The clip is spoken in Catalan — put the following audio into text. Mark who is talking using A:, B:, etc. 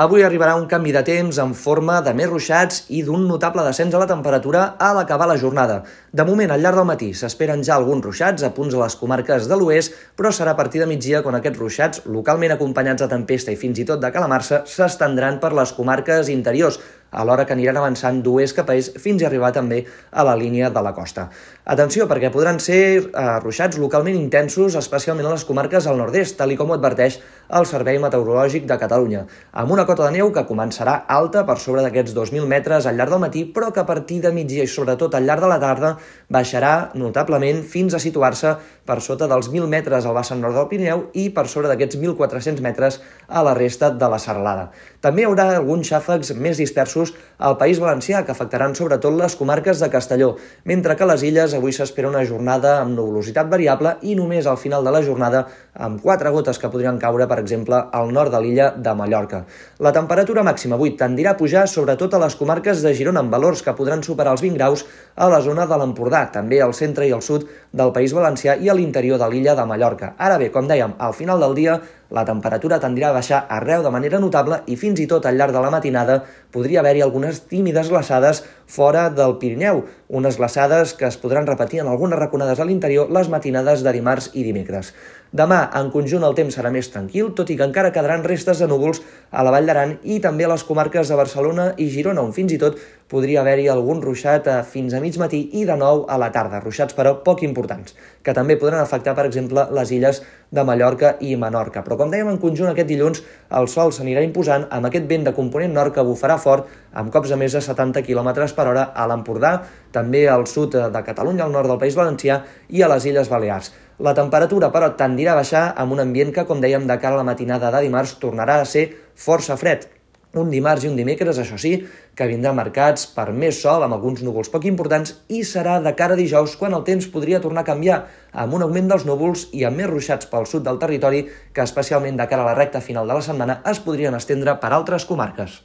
A: Avui arribarà un canvi de temps en forma de més ruixats i d'un notable descens a la temperatura a l'acabar la jornada. De moment, al llarg del matí, s'esperen ja alguns ruixats a punts a les comarques de l'oest, però serà a partir de migdia quan aquests ruixats, localment acompanyats de tempesta i fins i tot de calamarsa, s'estendran per les comarques interiors, alhora que aniran avançant d'oest cap a est fins a arribar també a la línia de la costa. Atenció, perquè podran ser eh, ruixats localment intensos, especialment a les comarques al nord-est, tal com ho adverteix el Servei Meteorològic de Catalunya, amb una cota de neu que començarà alta per sobre d'aquests 2.000 metres al llarg del matí, però que a partir de migdia i sobretot al llarg de la tarda baixarà notablement fins a situar-se per sota dels 1.000 metres al vessant nord del Pirineu i per sobre d'aquests 1.400 metres a la resta de la serralada. També hi haurà alguns xàfecs més dispersos al País Valencià, que afectaran sobretot les comarques de Castelló, mentre que a les illes avui s'espera una jornada amb nuvolositat variable i només al final de la jornada amb quatre gotes que podrien caure per exemple, al nord de l'illa de Mallorca. La temperatura màxima avui tendirà a pujar sobretot a les comarques de Girona amb valors que podran superar els 20 graus a la zona de l'Empordà, també al centre i al sud del País Valencià i a l'interior de l'illa de Mallorca. Ara bé, com dèiem, al final del dia la temperatura tendirà a baixar arreu de manera notable i fins i tot al llarg de la matinada podria haver-hi algunes tímides glaçades fora del Pirineu, unes glaçades que es podran repetir en algunes raconades a l'interior les matinades de dimarts i dimecres. Demà, en conjunt, el temps serà més tranquil, tot i que encara quedaran restes de núvols a la Vall d'Aran i també a les comarques de Barcelona i Girona, on fins i tot podria haver-hi algun ruixat eh, fins a mig matí i de nou a la tarda, ruixats però poc importants, que també podran afectar, per exemple, les illes de Mallorca i Menorca. Però com dèiem en conjunt aquest dilluns, el sol s'anirà imposant amb aquest vent de component nord que bufarà fort amb cops de més de 70 km per hora a l'Empordà, també al sud de Catalunya, al nord del País Valencià i a les Illes Balears. La temperatura, però, tendirà a baixar amb un ambient que, com dèiem, de cara a la matinada de dimarts tornarà a ser força fred. Un dimarts i un dimecres, això sí, que vindrà marcats per més sol amb alguns núvols poc importants i serà de cara a dijous quan el temps podria tornar a canviar amb un augment dels núvols i amb més ruixats pel sud del territori que especialment de cara a la recta final de la setmana es podrien estendre per altres comarques.